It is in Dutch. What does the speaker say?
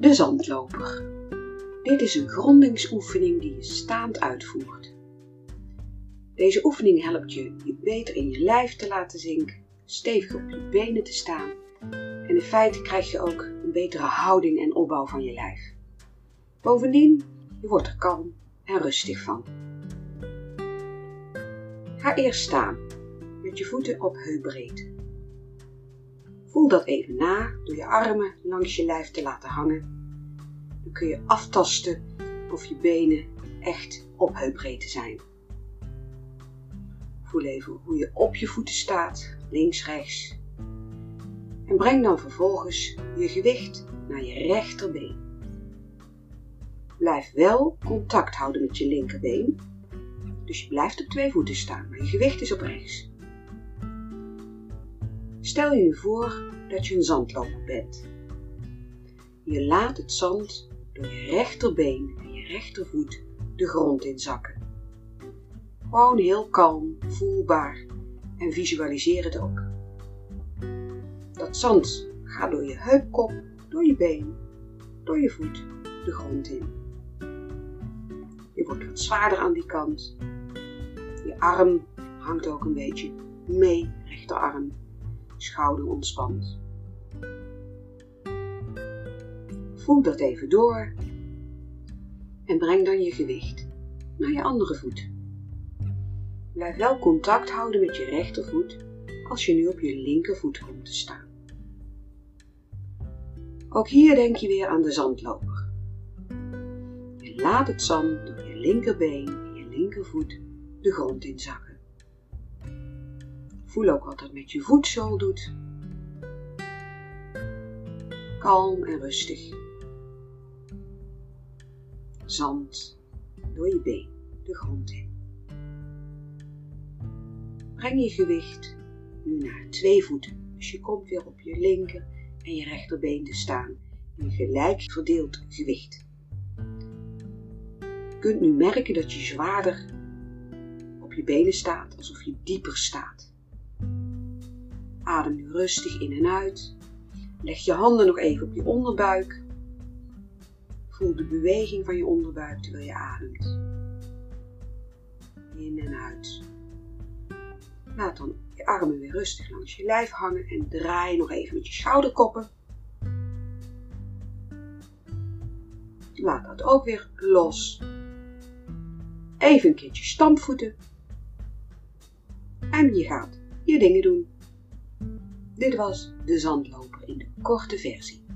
De zandloper. Dit is een grondingsoefening die je staand uitvoert. Deze oefening helpt je je beter in je lijf te laten zinken, stevig op je benen te staan en in feite krijg je ook een betere houding en opbouw van je lijf. Bovendien, je wordt er kalm en rustig van. Ga eerst staan met je voeten op heupbreedte. Voel dat even na door je armen langs je lijf te laten hangen. Kun je aftasten of je benen echt op heupbreedte zijn. Voel even hoe je op je voeten staat, links, rechts. En breng dan vervolgens je gewicht naar je rechterbeen. Blijf wel contact houden met je linkerbeen. Dus je blijft op twee voeten staan, maar je gewicht is op rechts. Stel je nu voor dat je een zandloper bent. Je laat het zand je rechterbeen en je rechtervoet de grond inzakken. Gewoon heel kalm, voelbaar en visualiseer het ook. Dat zand gaat door je heupkop, door je been, door je voet de grond in. Je wordt wat zwaarder aan die kant. Je arm hangt ook een beetje mee, rechterarm schouder ontspant. Voel dat even door en breng dan je gewicht naar je andere voet. Blijf wel contact houden met je rechtervoet als je nu op je linkervoet komt te staan. Ook hier denk je weer aan de zandloper. Je laat het zand door je linkerbeen en je linkervoet de grond inzakken. Voel ook wat dat met je voetzool doet. Kalm en rustig. Zand door je been de grond in. Breng je gewicht nu naar twee voeten. Dus je komt weer op je linker en je rechterbeen te staan in gelijk verdeeld gewicht. Je kunt nu merken dat je zwaarder op je benen staat, alsof je dieper staat. Adem nu rustig in en uit. Leg je handen nog even op je onderbuik. Voel de beweging van je onderbuik terwijl je ademt. In en uit. Laat dan je armen weer rustig langs je lijf hangen en draai nog even met je schouderkoppen. Laat dat ook weer los. Even een keertje stampvoeten. En je gaat je dingen doen. Dit was de zandloper in de korte versie.